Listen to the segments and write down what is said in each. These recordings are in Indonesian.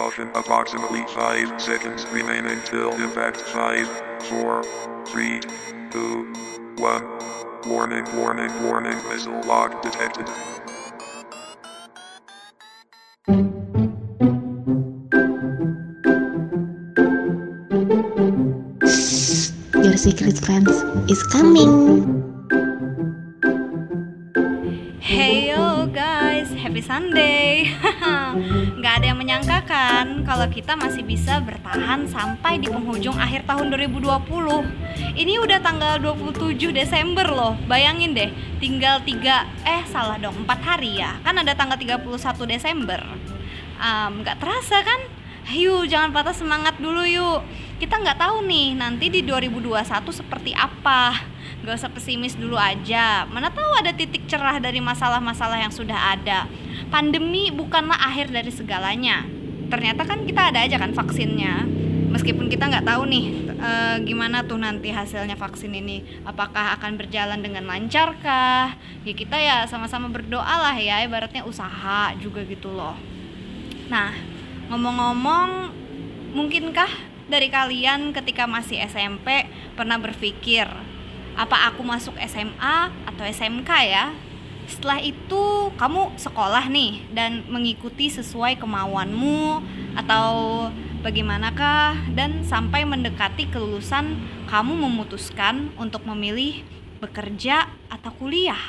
Caution approximately 5 seconds remain until impact 5, 4, 3, 2, 1. Warning, warning, warning, missile lock detected. Your secret friends is coming. Happy Sunday. Nggak ada yang menyangka kan kalau kita masih bisa bertahan sampai di penghujung akhir tahun 2020. Ini udah tanggal 27 Desember loh. Bayangin deh, tinggal 3 eh salah dong, 4 hari ya. Kan ada tanggal 31 Desember. Um, nggak terasa kan? Yuk, jangan patah semangat dulu yuk. Kita nggak tahu nih nanti di 2021 seperti apa. Gak usah pesimis dulu aja. Mana tahu ada titik cerah dari masalah-masalah yang sudah ada. Pandemi bukanlah akhir dari segalanya. Ternyata kan kita ada aja kan vaksinnya. Meskipun kita nggak tahu nih e, gimana tuh nanti hasilnya vaksin ini. Apakah akan berjalan dengan lancar kah? Ya kita ya sama-sama berdoa lah ya. Ibaratnya usaha juga gitu loh. Nah, ngomong-ngomong, mungkinkah dari kalian ketika masih SMP pernah berpikir apa aku masuk SMA atau SMK ya? Setelah itu kamu sekolah nih dan mengikuti sesuai kemauanmu atau bagaimanakah? Dan sampai mendekati kelulusan kamu memutuskan untuk memilih bekerja atau kuliah.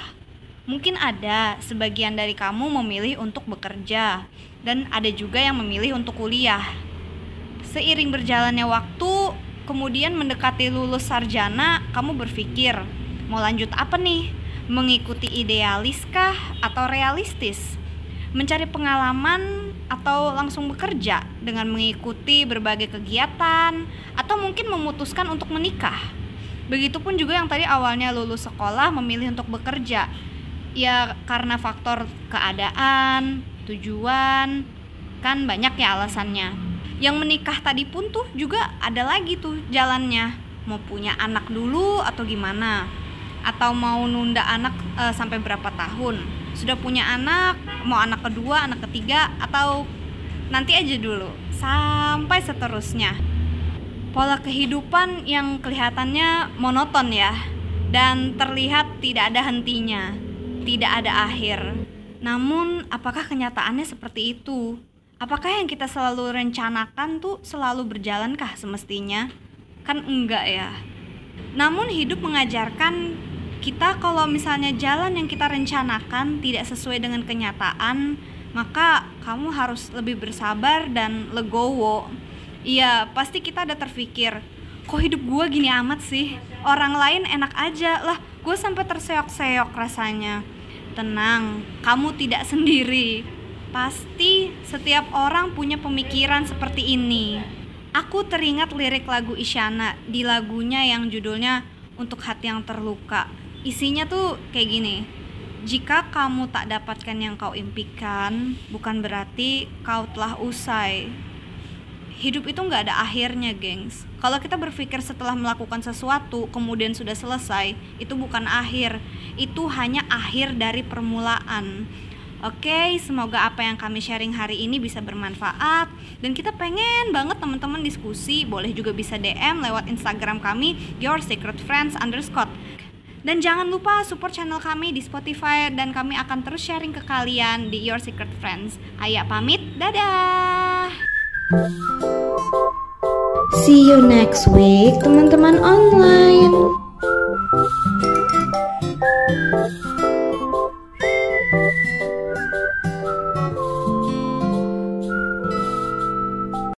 Mungkin ada sebagian dari kamu memilih untuk bekerja dan ada juga yang memilih untuk kuliah. Seiring berjalannya waktu kemudian mendekati lulus sarjana kamu berpikir mau lanjut apa nih mengikuti idealiskah atau realistis? Mencari pengalaman atau langsung bekerja dengan mengikuti berbagai kegiatan atau mungkin memutuskan untuk menikah? Begitupun juga yang tadi awalnya lulus sekolah memilih untuk bekerja. Ya karena faktor keadaan tujuan kan banyak ya alasannya. Yang menikah tadi pun tuh juga ada lagi tuh jalannya. Mau punya anak dulu atau gimana atau mau nunda anak e, sampai berapa tahun sudah punya anak mau anak kedua anak ketiga atau nanti aja dulu sampai seterusnya pola kehidupan yang kelihatannya monoton ya dan terlihat tidak ada hentinya tidak ada akhir namun apakah kenyataannya seperti itu apakah yang kita selalu rencanakan tuh selalu berjalankah semestinya? Kan enggak ya. Namun hidup mengajarkan kita kalau misalnya jalan yang kita rencanakan tidak sesuai dengan kenyataan, maka kamu harus lebih bersabar dan legowo. Iya, pasti kita ada terpikir, kok hidup gue gini amat sih? Orang lain enak aja lah, gue sampai terseok-seok rasanya. Tenang, kamu tidak sendiri Pasti setiap orang punya pemikiran seperti ini. Aku teringat lirik lagu Isyana di lagunya yang judulnya Untuk Hati Yang Terluka. Isinya tuh kayak gini. Jika kamu tak dapatkan yang kau impikan, bukan berarti kau telah usai. Hidup itu nggak ada akhirnya, gengs. Kalau kita berpikir setelah melakukan sesuatu kemudian sudah selesai, itu bukan akhir. Itu hanya akhir dari permulaan Oke, semoga apa yang kami sharing hari ini bisa bermanfaat dan kita pengen banget teman-teman diskusi. Boleh juga bisa DM lewat Instagram kami Your Secret Friends underscore. Dan jangan lupa support channel kami di Spotify dan kami akan terus sharing ke kalian di Your Secret Friends. Ayah pamit, dadah. See you next week, teman-teman online.